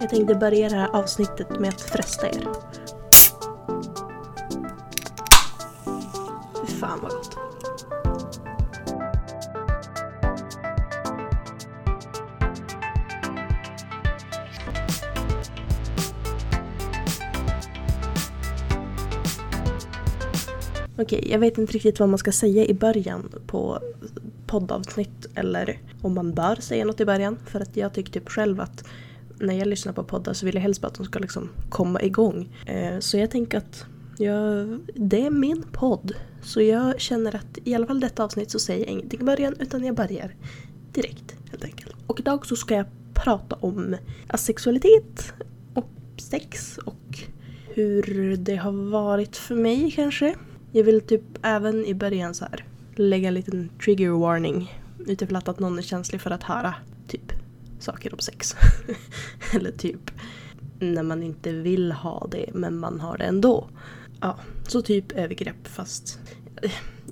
Jag tänkte börja det här avsnittet med att fresta er. Fy fan vad gott. Okej, jag vet inte riktigt vad man ska säga i början på poddavsnitt eller om man bör säga något i början. För att jag tycker typ själv att när jag lyssnar på poddar så vill jag helst bara att de ska liksom komma igång. Eh, så jag tänker att jag, det är min podd. Så jag känner att i alla fall detta avsnitt så säger jag ingenting i början utan jag börjar direkt helt enkelt. Och idag så ska jag prata om asexualitet och sex och hur det har varit för mig kanske. Jag vill typ även i början så här lägga en liten trigger warning utifrån att någon är känslig för att höra saker om sex. Eller typ när man inte vill ha det men man har det ändå. Ja, så typ övergrepp fast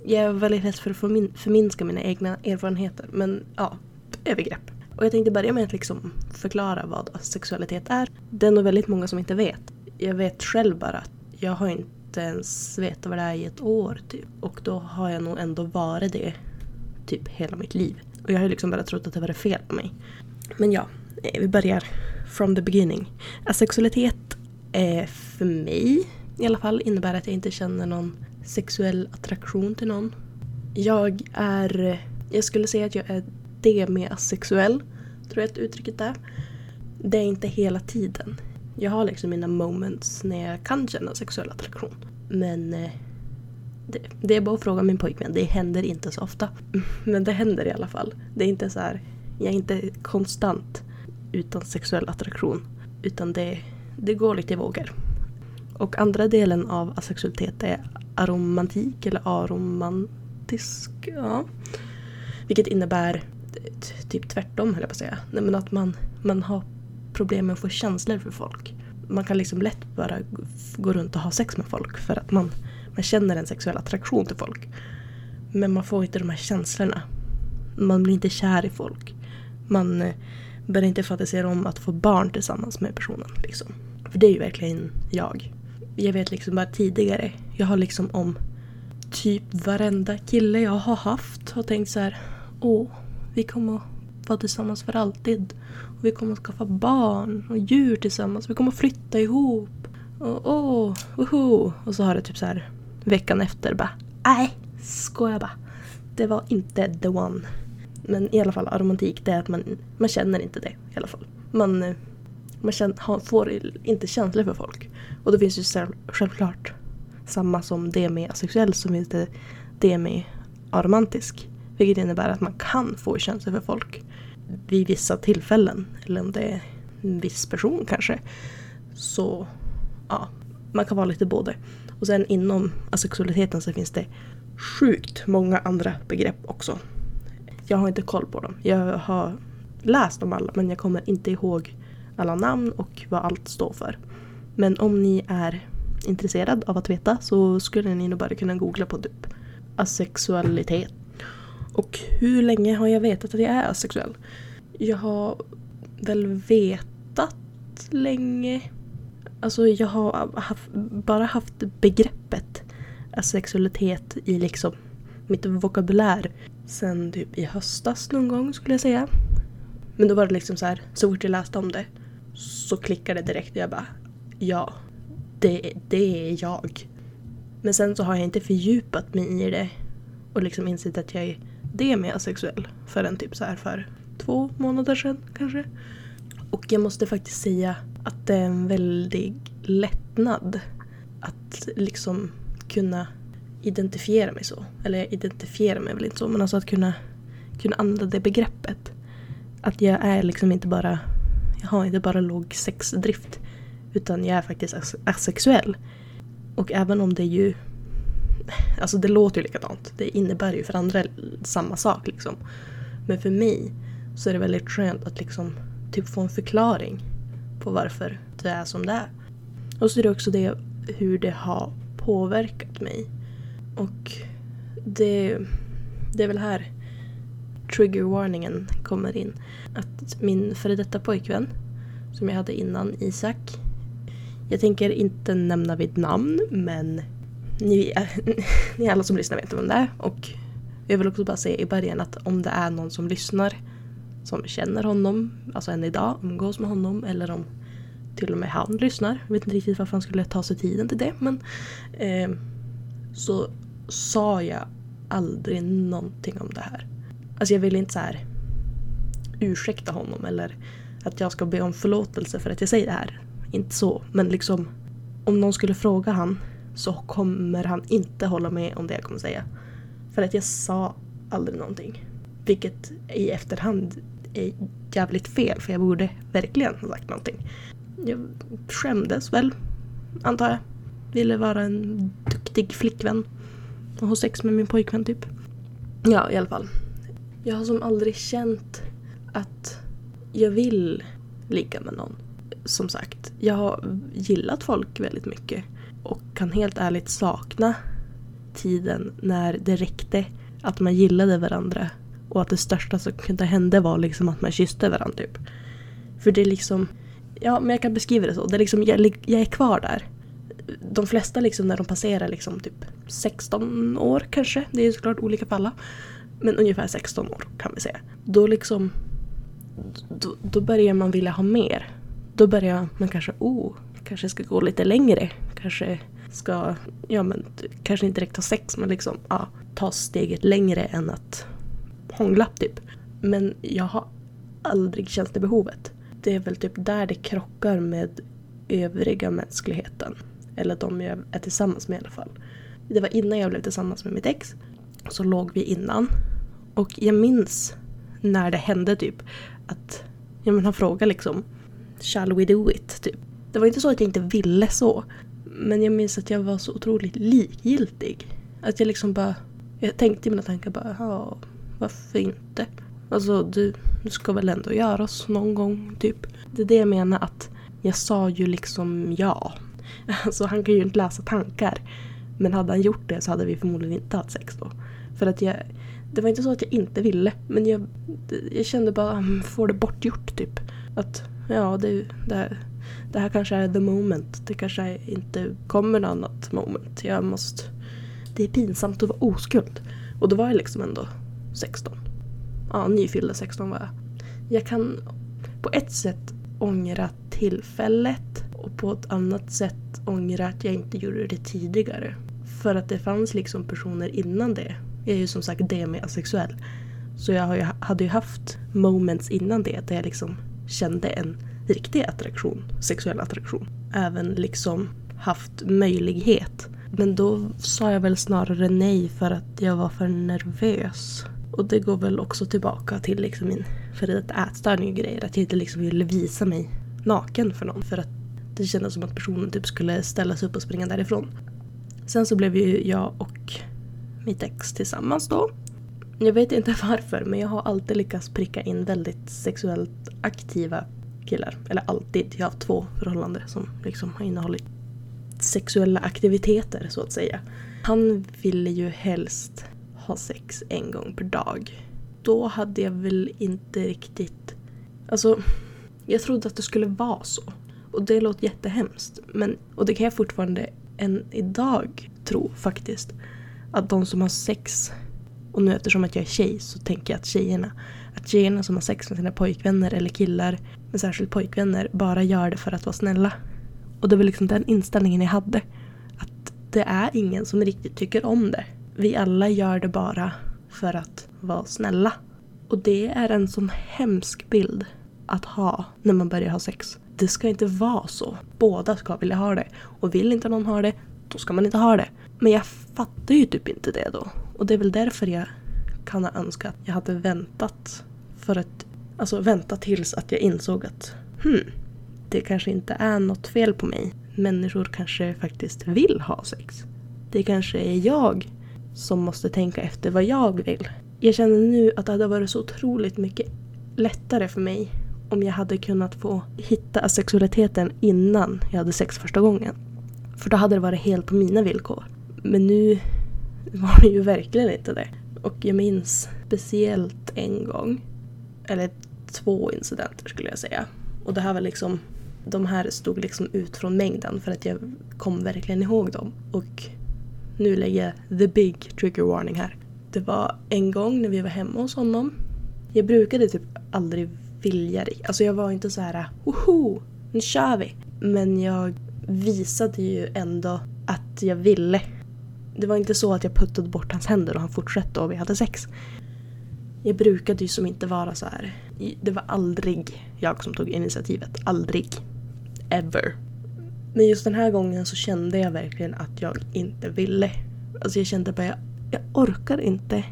jag är väldigt rädd för att förmin förminska mina egna erfarenheter men ja, övergrepp. Och jag tänkte börja med att liksom förklara vad sexualitet är. Det är nog väldigt många som inte vet. Jag vet själv bara att jag har inte ens vetat vad det är i ett år typ. Och då har jag nog ändå varit det typ hela mitt liv. Och jag har liksom bara trott att det var fel på mig. Men ja, eh, vi börjar from the beginning. Asexualitet är för mig i alla fall innebär att jag inte känner någon sexuell attraktion till någon. Jag är, jag skulle säga att jag är det med asexuell, tror jag att uttrycket är. Det är inte hela tiden. Jag har liksom mina moments när jag kan känna sexuell attraktion. Men eh, det, det, är bara att fråga min pojkvän, det händer inte så ofta. Men det händer i alla fall. Det är inte så här, jag är inte konstant utan sexuell attraktion. Utan det, det går lite i vågor. Och andra delen av asexualitet är aromantik eller aromantisk. Ja. Vilket innebär typ tvärtom höll jag på att säga. Nej, men att man, man har problem med att få känslor för folk. Man kan liksom lätt bara gå runt och ha sex med folk för att man, man känner en sexuell attraktion till folk. Men man får inte de här känslorna. Man blir inte kär i folk. Man eh, börjar inte fantisera om att få barn tillsammans med personen. Liksom. För det är ju verkligen jag. Jag vet liksom bara tidigare. Jag har liksom om typ varenda kille jag har haft har tänkt så här. Åh, vi kommer att vara tillsammans för alltid. Och vi kommer att skaffa barn och djur tillsammans. Vi kommer att flytta ihop. Och åh, woho. Och så har det typ så här veckan efter bara. Nej, skojar bara. Det var inte the one. Men i alla fall aromantik, det är att man, man känner inte det i alla fall. Man, eh, man känner, får inte känslor för folk. Och då finns ju självklart samma som det med asexuell som finns det det med aromantisk. Vilket innebär att man kan få känslor för folk vid vissa tillfällen. Eller om det är en viss person kanske. Så ja, man kan vara lite både. Och sen inom asexualiteten så finns det sjukt många andra begrepp också. Jag har inte koll på dem. Jag har läst om alla men jag kommer inte ihåg alla namn och vad allt står för. Men om ni är intresserad av att veta så skulle ni nog bara kunna googla på typ asexualitet. Och hur länge har jag vetat att jag är asexuell? Jag har väl vetat länge. Alltså jag har haft, bara haft begreppet asexualitet i liksom mitt vokabulär sen typ i höstas någon gång skulle jag säga. Men då var det liksom så här, så fort jag läste om det så klickade det direkt och jag bara ja, det, det är jag. Men sen så har jag inte fördjupat mig i det och liksom insett att jag är det med asexuell förrän typ så här för två månader sedan kanske. Och jag måste faktiskt säga att det är en väldig lättnad att liksom kunna identifiera mig så. Eller identifiera mig väl inte så, men alltså att kunna, kunna använda det begreppet. Att jag är liksom inte bara, jag har inte bara låg sexdrift. Utan jag är faktiskt asexuell. Och även om det är ju, alltså det låter ju likadant. Det innebär ju för andra samma sak liksom. Men för mig så är det väldigt skönt att liksom typ få en förklaring på varför det är som det är. Och så är det också det hur det har påverkat mig. Och det, det är väl här trigger warningen kommer in. Att min före detta pojkvän som jag hade innan Isak. Jag tänker inte nämna vid namn men ni, ni alla som lyssnar vet vem det är. Och jag vill också bara säga i början att om det är någon som lyssnar som känner honom, alltså än idag, umgås med honom eller om till och med han lyssnar. Jag vet inte riktigt varför han skulle ta sig tiden till det men eh, så sa jag aldrig någonting om det här. Alltså jag ville inte så här ursäkta honom eller att jag ska be om förlåtelse för att jag säger det här. Inte så, men liksom om någon skulle fråga han så kommer han inte hålla med om det jag kommer säga. För att jag sa aldrig någonting. Vilket i efterhand är jävligt fel för jag borde verkligen ha sagt någonting. Jag skämdes väl, antar jag. Ville vara en duktig flickvän. Och ha sex med min pojkvän typ. Ja, i alla fall. Jag har som aldrig känt att jag vill ligga med någon. Som sagt, jag har gillat folk väldigt mycket. Och kan helt ärligt sakna tiden när det räckte att man gillade varandra. Och att det största som kunde hända var liksom att man kysste varandra typ. För det är liksom, ja men jag kan beskriva det så. Det är liksom, jag, jag är kvar där. De flesta liksom när de passerar liksom typ 16 år kanske. Det är såklart olika för alla. Men ungefär 16 år kan vi säga. Då liksom då, då börjar man vilja ha mer. Då börjar man kanske, oh, kanske ska gå lite längre. Kanske ska, ja men kanske inte direkt ha sex men liksom ja, ta steget längre än att hångla typ. Men jag har aldrig känt det behovet. Det är väl typ där det krockar med övriga mänskligheten. Eller de jag är tillsammans med i alla fall. Det var innan jag blev tillsammans med mitt ex. Så låg vi innan. Och jag minns när det hände typ att ja, men han frågade liksom Shall we do it? Typ. Det var inte så att jag inte ville så. Men jag minns att jag var så otroligt likgiltig. Att jag liksom bara... Jag tänkte i mina tankar bara, ja, varför inte? Alltså, du, du ska väl ändå göra oss någon gång, typ. Det är det jag menar att jag sa ju liksom ja. Alltså han kan ju inte läsa tankar. Men hade han gjort det så hade vi förmodligen inte haft sex då. För att jag, det var inte så att jag inte ville, men jag, jag kände bara, mm, får det bortgjort typ. Att ja, det, det, här, det här kanske är the moment. Det kanske inte kommer något annat moment. Jag måste... Det är pinsamt att vara oskuld. Och då var jag liksom ändå 16. Ja, nyfyllda 16 var jag. Jag kan på ett sätt ångra tillfället och på ett annat sätt ångra att jag inte gjorde det tidigare. För att det fanns liksom personer innan det jag är ju som sagt demi-asexuell. Så jag ju, hade ju haft moments innan det där jag liksom kände en riktig attraktion, sexuell attraktion. Även liksom haft möjlighet. Men då sa jag väl snarare nej för att jag var för nervös. Och det går väl också tillbaka till liksom min före detta ätstörning och grejer. Att jag inte liksom ville visa mig naken för någon. För att det kändes som att personen typ skulle ställa sig upp och springa därifrån. Sen så blev ju jag och mitt ex tillsammans då. Jag vet inte varför men jag har alltid lyckats pricka in väldigt sexuellt aktiva killar. Eller alltid. Jag har haft två förhållanden som liksom har innehållit sexuella aktiviteter så att säga. Han ville ju helst ha sex en gång per dag. Då hade jag väl inte riktigt... Alltså, jag trodde att det skulle vara så. Och det låter jättehemskt. Men, och det kan jag fortfarande än idag tro faktiskt att de som har sex, och nu eftersom att jag är tjej så tänker jag att tjejerna, att tjejerna som har sex med sina pojkvänner eller killar, men särskilt pojkvänner, bara gör det för att vara snälla. Och det var liksom den inställningen jag hade. Att det är ingen som riktigt tycker om det. Vi alla gör det bara för att vara snälla. Och det är en sån hemsk bild att ha när man börjar ha sex. Det ska inte vara så. Båda ska vilja ha det. Och vill inte någon ha det, då ska man inte ha det. Men jag fattar ju typ inte det då. Och det är väl därför jag kan ha önskat att jag hade väntat. För att, alltså vänta tills att jag insåg att hmm, det kanske inte är något fel på mig. Människor kanske faktiskt vill ha sex. Det kanske är jag som måste tänka efter vad jag vill. Jag känner nu att det hade varit så otroligt mycket lättare för mig om jag hade kunnat få hitta sexualiteten innan jag hade sex första gången. För då hade det varit helt på mina villkor. Men nu var det ju verkligen inte det. Och jag minns speciellt en gång, eller två incidenter skulle jag säga. Och det här var liksom, de här stod liksom ut från mängden för att jag kom verkligen ihåg dem. Och nu lägger jag the big trigger warning här. Det var en gång när vi var hemma hos honom. Jag brukade typ aldrig vilja det. Alltså jag var inte så här woho, nu kör vi. Men jag visade ju ändå att jag ville. Det var inte så att jag puttade bort hans händer och han fortsatte och vi hade sex. Jag brukade ju som inte vara så här. Det var aldrig jag som tog initiativet. Aldrig. Ever. Men just den här gången så kände jag verkligen att jag inte ville. Alltså jag kände bara, jag, jag orkar inte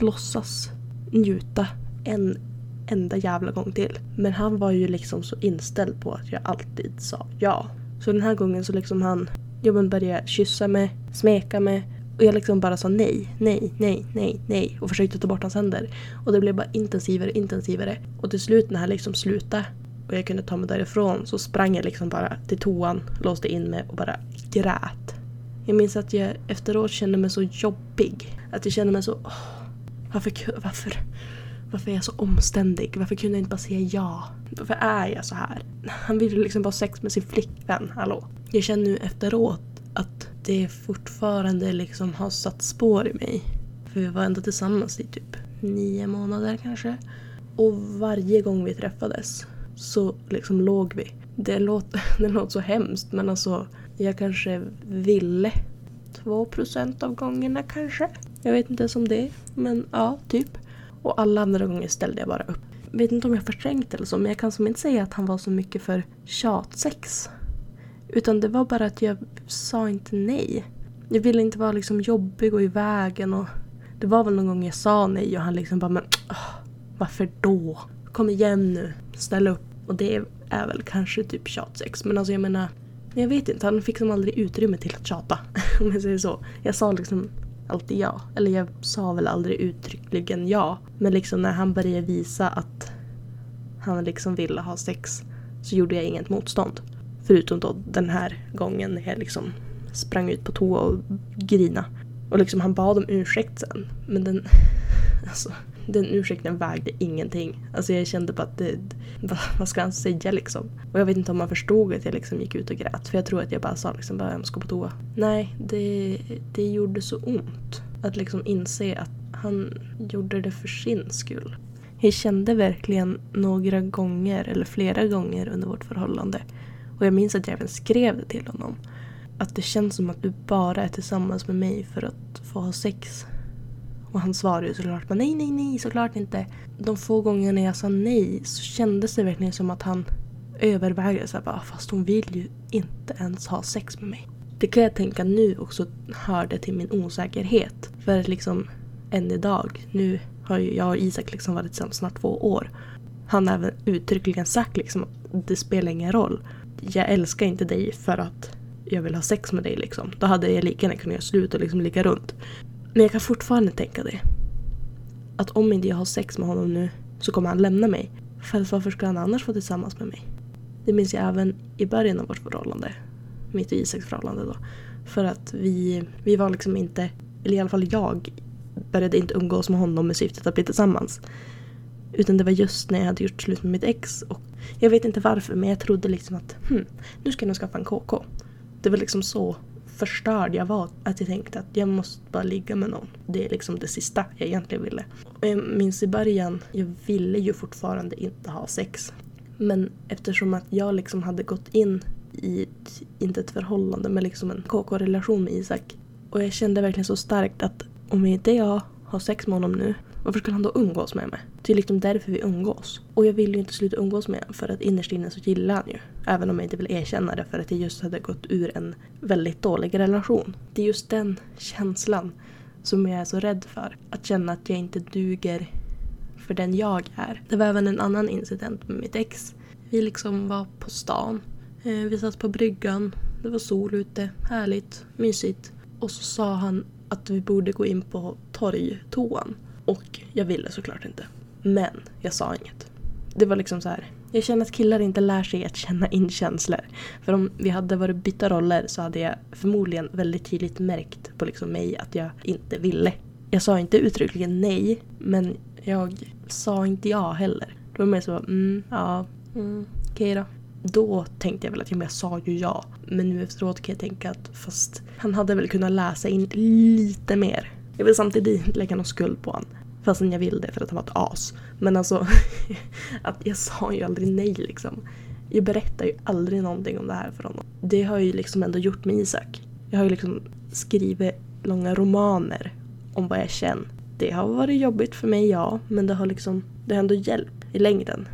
låtsas njuta en enda jävla gång till. Men han var ju liksom så inställd på att jag alltid sa ja. Så den här gången så liksom han ja, men började kyssa mig, smeka mig och jag liksom bara sa nej, nej, nej, nej, nej och försökte ta bort hans händer. Och det blev bara intensivare, och intensivare. Och till slut när han liksom slutade och jag kunde ta mig därifrån så sprang jag liksom bara till toan, låste in mig och bara grät. Jag minns att jag efteråt kände mig så jobbig. Att jag kände mig så... Oh, varför, varför, varför är jag så omständig? Varför kunde jag inte bara säga ja? Varför är jag så här? Han ville liksom bara ha sex med sin flickvän, hallå? Jag känner nu efteråt att det fortfarande liksom har satt spår i mig. För vi var ändå tillsammans i typ nio månader kanske. Och varje gång vi träffades så liksom låg vi. Det låter, det låter så hemskt men alltså jag kanske ville två procent av gångerna kanske. Jag vet inte ens om det men ja, typ. Och alla andra gånger ställde jag bara upp. Vet inte om jag förträngt eller så men jag kan som inte säga att han var så mycket för tjatsex. Utan det var bara att jag sa inte nej. Jag ville inte vara liksom jobbig och i vägen och det var väl någon gång jag sa nej och han liksom bara men åh, varför då? Kom igen nu, ställ upp. Och det är väl kanske typ tjatsex men alltså jag menar jag vet inte, han fick som aldrig utrymme till att tjata. Om jag säger så. Jag sa liksom alltid ja. Eller jag sa väl aldrig uttryckligen ja. Men liksom när han började visa att han liksom ville ha sex så gjorde jag inget motstånd. Förutom då den här gången när jag liksom sprang ut på toa och grina. Och liksom han bad om ursäkt sen. Men den... Alltså, den ursäkten vägde ingenting. Alltså jag kände bara att det... Vad, vad ska han säga liksom? Och jag vet inte om han förstod att jag liksom gick ut och grät. För jag tror att jag bara sa liksom bara jag måste gå på toa. Nej, det, det gjorde så ont. Att liksom inse att han gjorde det för sin skull. Jag kände verkligen några gånger, eller flera gånger under vårt förhållande och jag minns att jag även skrev det till honom. Att det känns som att du bara är tillsammans med mig för att få ha sex. Och han svarade ju såklart nej, nej, nej, såklart inte. De få gångerna jag sa nej så kändes det verkligen som att han övervägde så bara, fast hon vill ju inte ens ha sex med mig. Det kan jag tänka nu också hörde till min osäkerhet. För liksom än idag, nu har ju jag och Isak liksom varit tillsammans snart två år. Han har även uttryckligen sagt liksom att det spelar ingen roll jag älskar inte dig för att jag vill ha sex med dig liksom. Då hade jag lika gärna kunnat göra slut och liksom ligga runt. Men jag kan fortfarande tänka det. Att om inte jag har sex med honom nu så kommer han lämna mig. För varför ska han annars vara tillsammans med mig? Det minns jag även i början av vårt förhållande. Mitt och Isaks förhållande då. För att vi, vi var liksom inte, eller i alla fall jag, började inte umgås med honom med syftet att bli tillsammans. Utan det var just när jag hade gjort slut med mitt ex och jag vet inte varför men jag trodde liksom att hmm, nu ska jag nog skaffa en KK. Det var liksom så förstörd jag var att jag tänkte att jag måste bara ligga med någon. Det är liksom det sista jag egentligen ville. Eh, Och jag minns i början, jag ville ju fortfarande inte ha sex. Men eftersom att jag liksom hade gått in i, ett, inte ett förhållande, men liksom en KK-relation med Isak. Och jag kände verkligen så starkt att om inte jag har sex med honom nu varför skulle han då umgås med mig? Det är liksom därför vi umgås. Och jag vill ju inte sluta umgås med honom för att innerst inne så gillar han ju. Även om jag inte vill erkänna det för att jag just hade gått ur en väldigt dålig relation. Det är just den känslan som jag är så rädd för. Att känna att jag inte duger för den jag är. Det var även en annan incident med mitt ex. Vi liksom var på stan. Eh, vi satt på bryggan. Det var sol ute. Härligt. Mysigt. Och så sa han att vi borde gå in på torgtoan. Och jag ville såklart inte. Men jag sa inget. Det var liksom så här. Jag känner att killar inte lär sig att känna in känslor. För om vi hade varit bytta roller så hade jag förmodligen väldigt tydligt märkt på liksom mig att jag inte ville. Jag sa inte uttryckligen nej, men jag sa inte ja heller. Då var det mer så, mm, ja, mm, okej då. Då tänkte jag väl att ja, jag sa ju ja. Men nu efteråt kan jag tänka att fast han hade väl kunnat läsa in lite mer. Jag vill samtidigt lägga någon skuld på honom. Fastän jag vill det för att han var ett as. Men alltså, att jag sa ju aldrig nej liksom. Jag berättar ju aldrig någonting om det här för honom. Det har jag ju liksom ändå gjort med Isak. Jag har ju liksom skrivit långa romaner om vad jag känner. Det har varit jobbigt för mig, ja. Men det har liksom, det har ändå hjälpt i längden.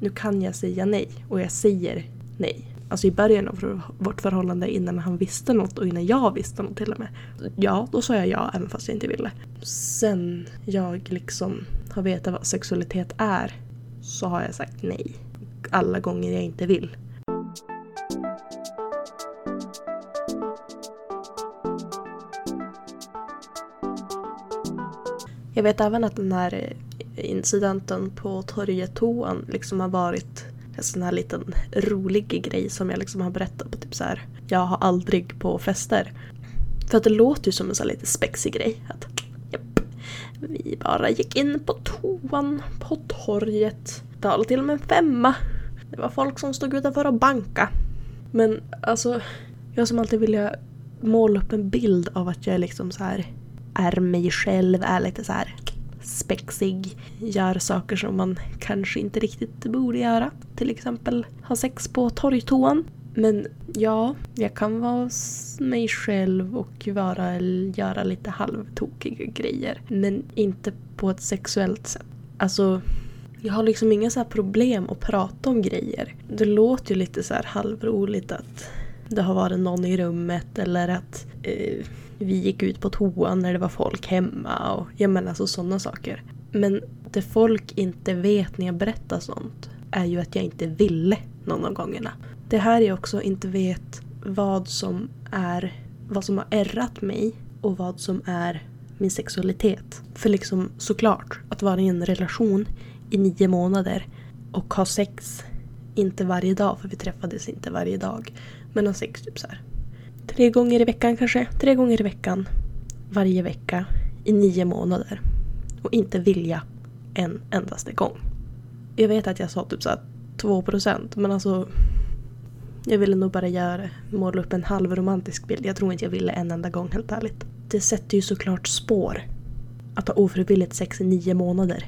Nu kan jag säga nej och jag säger nej. Alltså i början av vårt förhållande innan han visste något och innan jag visste något till och med. Ja, då sa jag ja även fast jag inte ville. Sen jag liksom har vetat vad sexualitet är så har jag sagt nej. Alla gånger jag inte vill. Jag vet även att den här eh, incidenten på torgetoan liksom har varit en sån här liten rolig grej som jag liksom har berättat på typ så här. Jag har aldrig på fester. För att det låter ju som en sån här lite spexig grej. Att, japp, vi bara gick in på toan på torget. Betalade till och med en femma. Det var folk som stod utanför och banka. Men alltså, jag som alltid vill måla upp en bild av att jag är liksom så här är mig själv, är lite så här spexig, gör saker som man kanske inte riktigt borde göra. Till exempel ha sex på torgtoan. Men ja, jag kan vara mig själv och vara, göra lite halvtokiga grejer. Men inte på ett sexuellt sätt. Alltså, jag har liksom inga så problem att prata om grejer. Det låter ju lite så här halvroligt att det har varit någon i rummet eller att eh, vi gick ut på toan när det var folk hemma och jag menar alltså sådana saker. Men det folk inte vet när jag berättar sånt är ju att jag inte ville någon av gångerna. Det här är också inte vet vad som är vad som har ärrat mig och vad som är min sexualitet. För liksom såklart, att vara i en relation i nio månader och ha sex, inte varje dag för vi träffades inte varje dag, men ha sex typ så här Tre gånger i veckan kanske. Tre gånger i veckan. Varje vecka. I nio månader. Och inte vilja en endaste gång. Jag vet att jag sa typ såhär 2% men alltså jag ville nog bara göra, måla upp en halvromantisk bild. Jag tror inte jag ville en enda gång helt ärligt. Det sätter ju såklart spår. Att ha ofrivilligt sex i nio månader.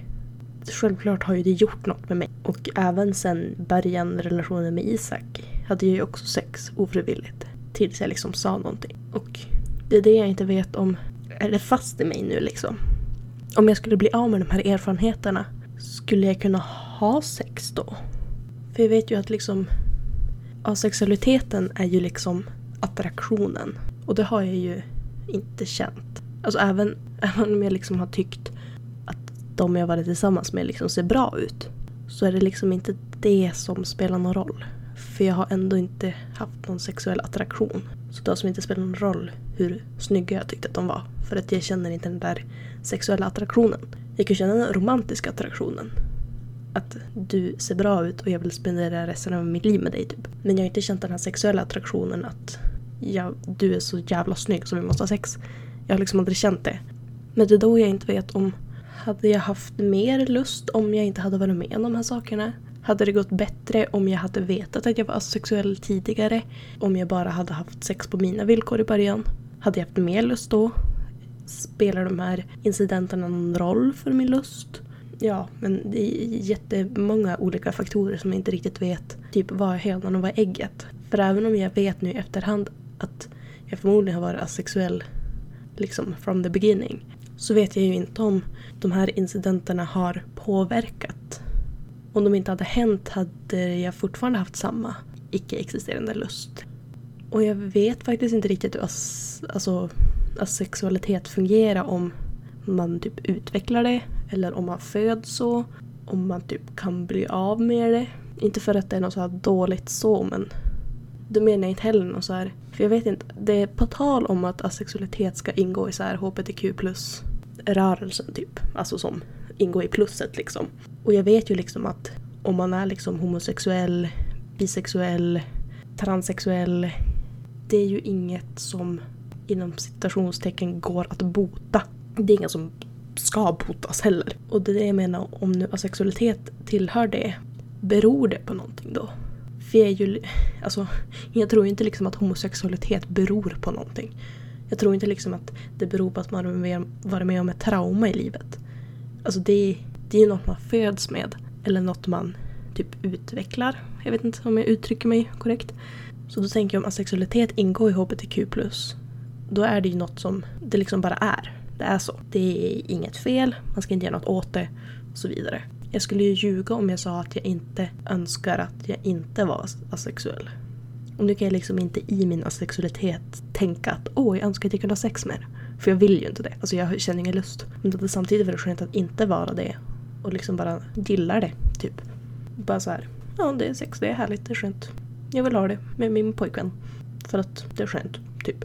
Självklart har ju det gjort något med mig. Och även sen början relationen med Isak hade jag ju också sex ofrivilligt tills jag liksom sa någonting. Och det är det jag inte vet om är det fast i mig nu liksom. Om jag skulle bli av med de här erfarenheterna, skulle jag kunna ha sex då? För jag vet ju att liksom asexualiteten är ju liksom attraktionen. Och det har jag ju inte känt. Alltså även, även om jag liksom har tyckt att de jag varit tillsammans med liksom ser bra ut. Så är det liksom inte det som spelar någon roll. För jag har ändå inte haft någon sexuell attraktion. Så det har som inte spelat någon roll hur snygga jag tyckte att de var. För att jag känner inte den där sexuella attraktionen. Jag kan känna den romantiska attraktionen. Att du ser bra ut och jag vill spendera resten av mitt liv med dig typ. Men jag har inte känt den här sexuella attraktionen att jag, du är så jävla snygg så vi måste ha sex. Jag har liksom aldrig känt det. Men det är då jag inte vet om hade jag haft mer lust om jag inte hade varit med om de här sakerna? Hade det gått bättre om jag hade vetat att jag var asexuell tidigare? Om jag bara hade haft sex på mina villkor i början? Hade jag haft mer lust då? Spelar de här incidenterna någon roll för min lust? Ja, men det är jättemånga olika faktorer som jag inte riktigt vet. Typ vad är hönan och vad är ägget? För även om jag vet nu i efterhand att jag förmodligen har varit asexuell liksom from the beginning så vet jag ju inte om de här incidenterna har påverkat om de inte hade hänt hade jag fortfarande haft samma icke-existerande lust. Och jag vet faktiskt inte riktigt hur as alltså, asexualitet fungerar om man typ utvecklar det eller om man föds så. Om man typ kan bli av med det. Inte för att det är något så dåligt så men då menar jag inte heller något så här. För jag vet inte, det är på tal om att asexualitet ska ingå i så här hbtq plus rörelsen typ. Alltså som ingå i plusset liksom. Och jag vet ju liksom att om man är liksom homosexuell, bisexuell, transsexuell. Det är ju inget som inom citationstecken går att bota. Det är inget som ska botas heller. Och det är det jag menar, om nu asexualitet tillhör det, beror det på någonting då? vi är ju... Alltså, jag tror inte liksom att homosexualitet beror på någonting. Jag tror inte liksom att det beror på att man har varit med om ett trauma i livet. Alltså det, det är ju något man föds med. Eller något man typ utvecklar. Jag vet inte om jag uttrycker mig korrekt. Så då tänker jag om asexualitet ingår i hbtq+. Då är det ju något som det liksom bara är. Det är så. Det är inget fel, man ska inte göra något åt det och så vidare. Jag skulle ju ljuga om jag sa att jag inte önskar att jag inte var asexuell. Och nu kan jag liksom inte i min asexualitet tänka att åh, jag önskar att jag kunde ha sex mer. För jag vill ju inte det. Alltså jag känner ingen lust. Men det är samtidigt väldigt skönt att inte vara det. Och liksom bara gillar det, typ. Bara så här, ja det är sex, det är härligt, det är skönt. Jag vill ha det med min pojkvän. För att det är skönt, typ.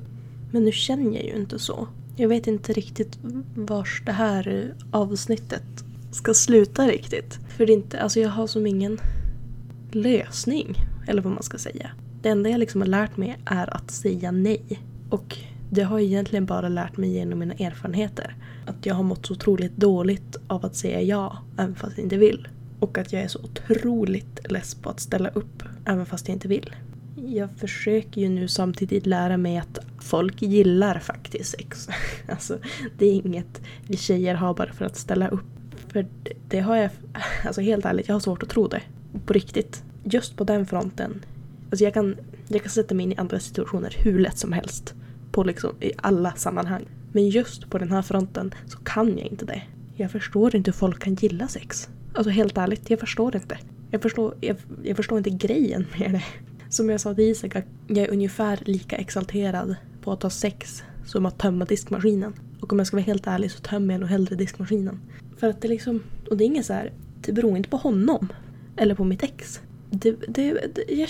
Men nu känner jag ju inte så. Jag vet inte riktigt vars det här avsnittet ska sluta riktigt. För det är inte, alltså jag har som ingen lösning. Eller vad man ska säga. Det enda jag liksom har lärt mig är att säga nej. Och det har jag egentligen bara lärt mig genom mina erfarenheter. Att jag har mått så otroligt dåligt av att säga ja, även fast jag inte vill. Och att jag är så otroligt less på att ställa upp, även fast jag inte vill. Jag försöker ju nu samtidigt lära mig att folk gillar faktiskt sex. Alltså, det är inget vi tjejer har bara för att ställa upp. För det har jag, alltså helt ärligt, jag har svårt att tro det. På riktigt. Just på den fronten. Alltså jag kan, jag kan sätta mig in i andra situationer hur lätt som helst. På liksom, i alla sammanhang. Men just på den här fronten så kan jag inte det. Jag förstår inte hur folk kan gilla sex. Alltså helt ärligt, jag förstår inte. Jag förstår, jag, jag förstår inte grejen med det. Som jag sa till Isak, jag är ungefär lika exalterad på att ha sex som att tömma diskmaskinen. Och om jag ska vara helt ärlig så tömmer jag nog hellre diskmaskinen. För att det liksom, och det är inget så här, det beror inte på honom. Eller på mitt ex. Det, det, det jag,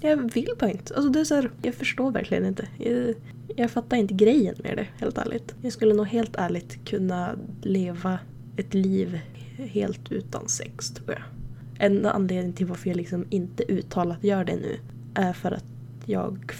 jag vill bara inte. Alltså det är så här, jag förstår verkligen inte. Jag, jag fattar inte grejen med det, helt ärligt. Jag skulle nog helt ärligt kunna leva ett liv helt utan sex, tror jag. Enda anledningen till varför jag liksom inte uttalat gör det nu är för att jag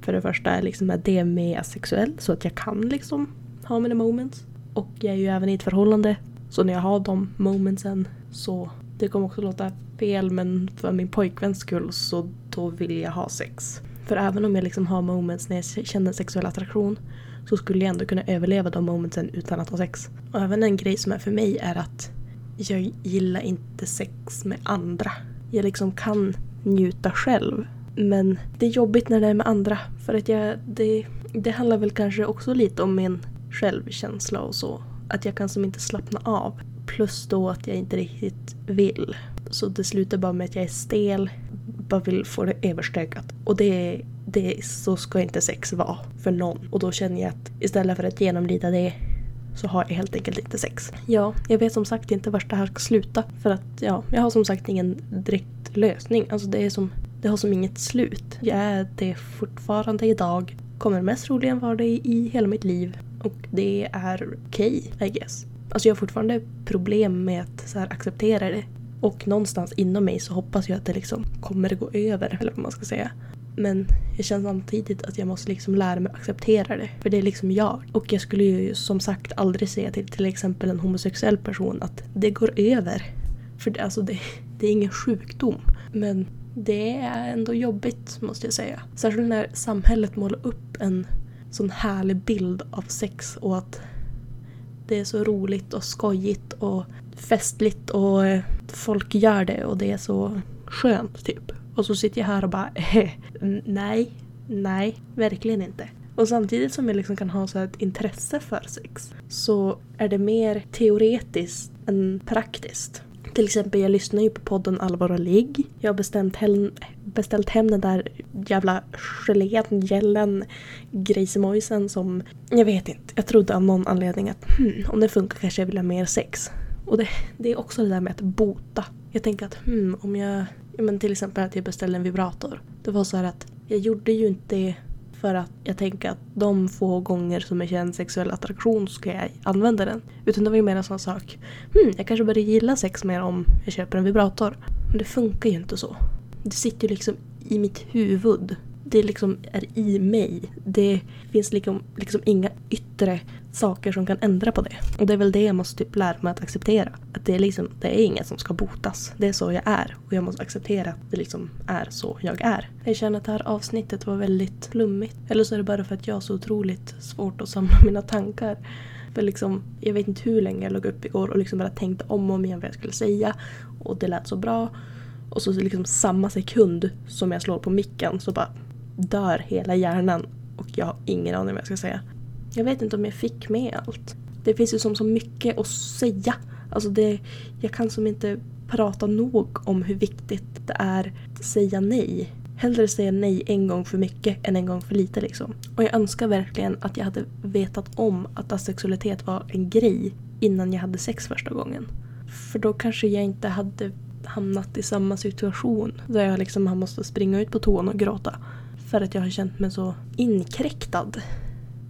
för det första liksom är med asexuell så att jag kan liksom ha mina moments. Och jag är ju även i ett förhållande så när jag har de momentsen så det kommer också låta fel men för min pojkväns skull så då vill jag ha sex. För även om jag liksom har moments när jag känner sexuell attraktion så skulle jag ändå kunna överleva de momentsen utan att ha sex. Och även en grej som är för mig är att jag gillar inte sex med andra. Jag liksom kan njuta själv. Men det är jobbigt när det är med andra. För att jag, det, det handlar väl kanske också lite om min självkänsla och så. Att jag kan som inte slappna av. Plus då att jag inte riktigt vill. Så det slutar bara med att jag är stel, bara vill få det överstökat. Och det, det, så ska inte sex vara för någon. Och då känner jag att istället för att genomlida det så har jag helt enkelt inte sex. Ja, jag vet som sagt inte vart det här ska sluta. För att ja, jag har som sagt ingen direkt lösning. Alltså det är som, det har som inget slut. Jag är det fortfarande idag. Kommer mest troligen vara det i hela mitt liv. Och det är okej, okay, I guess. Alltså jag har fortfarande problem med att så här, acceptera det. Och någonstans inom mig så hoppas jag att det liksom kommer gå över, eller vad man ska säga. Men jag känner samtidigt att jag måste liksom lära mig att acceptera det. För det är liksom jag. Och jag skulle ju som sagt aldrig säga till till exempel en homosexuell person att det går över. För det, alltså det, det är ingen sjukdom. Men det är ändå jobbigt måste jag säga. Särskilt när samhället målar upp en sån härlig bild av sex och att det är så roligt och skojigt och festligt och eh, folk gör det och det är så skönt typ. Och så sitter jag här och bara nej, nej, verkligen inte. Och samtidigt som jag liksom kan ha så ett intresse för sex så är det mer teoretiskt än praktiskt. Till exempel, jag lyssnar ju på podden Allvar och ligg. Jag har bestämt hem, beställt hem den där jävla gelén, gällen, grejsimojsen som... Jag vet inte. Jag trodde av någon anledning att hmm, om det funkar kanske jag vill ha mer sex. Och det, det är också det där med att bota. Jag tänker att hmm, om jag men till exempel att jag beställde en vibrator. Det var så här att jag gjorde ju inte det för att jag tänker att de få gånger som jag känner sexuell attraktion ska jag använda den. Utan det var ju mer en sån sak. Hmm, jag kanske börjar gilla sex mer om jag köper en vibrator. Men det funkar ju inte så. Det sitter ju liksom i mitt huvud. Det liksom är i mig. Det finns liksom, liksom inga yttre saker som kan ändra på det. Och det är väl det jag måste typ lära mig att acceptera. Att det är liksom, det är inget som ska botas. Det är så jag är. Och jag måste acceptera att det liksom är så jag är. Jag känner att det här avsnittet var väldigt flummigt. Eller så är det bara för att jag har så otroligt svårt att samla mina tankar. För liksom, jag vet inte hur länge jag låg upp igår och liksom bara tänkte om och om igen vad jag skulle säga. Och det lät så bra. Och så liksom samma sekund som jag slår på micken så bara dör hela hjärnan. Och jag har ingen aning vad jag ska säga. Jag vet inte om jag fick med allt. Det finns ju som så mycket att säga. Alltså det, jag kan som inte prata nog om hur viktigt det är att säga nej. Hellre säga nej en gång för mycket än en gång för lite liksom. Och jag önskar verkligen att jag hade vetat om att asexualitet var en grej innan jag hade sex första gången. För då kanske jag inte hade hamnat i samma situation där jag liksom har måste springa ut på toan och gråta. För att jag har känt mig så inkräktad.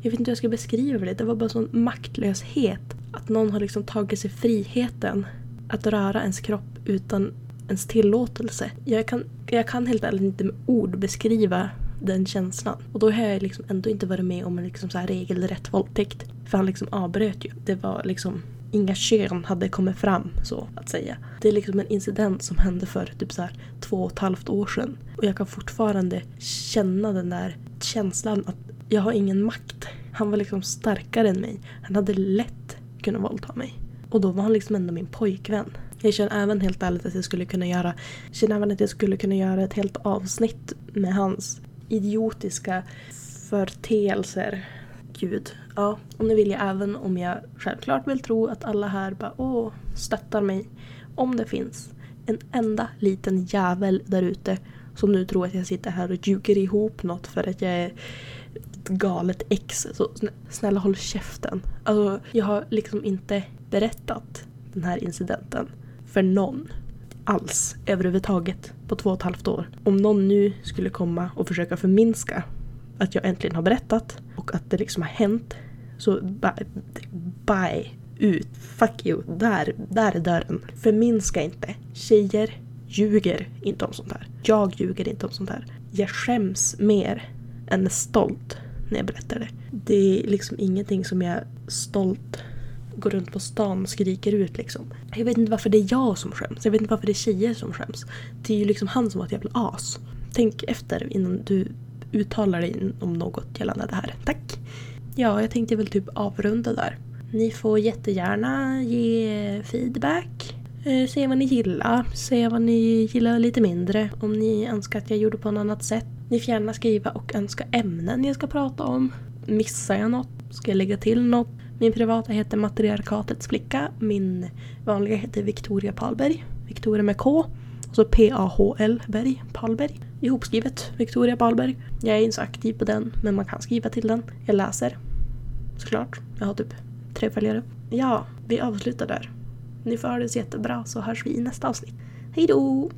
Jag vet inte hur jag ska beskriva det. Det var bara sån maktlöshet. Att någon har liksom tagit sig friheten att röra ens kropp utan ens tillåtelse. Jag kan, jag kan helt ärligt inte med ord beskriva den känslan. Och då har jag liksom ändå inte varit med om en liksom så här regelrätt våldtäkt. För han liksom avbröt ju. Det var liksom inga kön hade kommit fram så att säga. Det är liksom en incident som hände för typ så här två och ett halvt år sedan. Och jag kan fortfarande känna den där känslan att jag har ingen makt. Han var liksom starkare än mig. Han hade lätt kunnat våldta mig. Och då var han liksom ändå min pojkvän. Jag känner även helt ärligt att jag skulle kunna göra, jag känner även att jag skulle kunna göra ett helt avsnitt med hans idiotiska förteelser. Gud. Ja, och nu vill jag även om jag självklart vill tro att alla här bara åh, stöttar mig. Om det finns en enda liten jävel där ute som nu tror att jag sitter här och ljuger ihop något för att jag är galet ex. Så snälla håll käften. Alltså, jag har liksom inte berättat den här incidenten för någon alls överhuvudtaget på två och ett halvt år. Om någon nu skulle komma och försöka förminska att jag äntligen har berättat och att det liksom har hänt så bye, ut, fuck you, där, där är dörren. Förminska inte. Tjejer ljuger inte om sånt här. Jag ljuger inte om sånt här. Jag skäms mer än är stolt när jag berättar det. Det är liksom ingenting som jag stolt går runt på stan och skriker ut liksom. Jag vet inte varför det är jag som skäms. Jag vet inte varför det är tjejer som skäms. Det är ju liksom han som var ett jävla as. Tänk efter innan du uttalar dig om något gällande det här. Tack! Ja, jag tänkte väl typ avrunda där. Ni får jättegärna ge feedback. Eh, se vad ni gillar. Se vad ni gillar lite mindre. Om ni önskar att jag gjorde på något annat sätt. Ni får gärna skriva och önska ämnen jag ska prata om. Missar jag något? Ska jag lägga till något? Min privata heter Matriarkatets flicka. Min vanliga heter Victoria Palberg. Victoria med K. Och så P-A-H-L Berg. Palberg. Ihopskrivet. Victoria Palberg. Jag är inte så aktiv på den, men man kan skriva till den. Jag läser. Såklart. Jag har typ tre följare. Ja, vi avslutar där. Ni får ha det så jättebra så hörs vi i nästa avsnitt. Hejdå!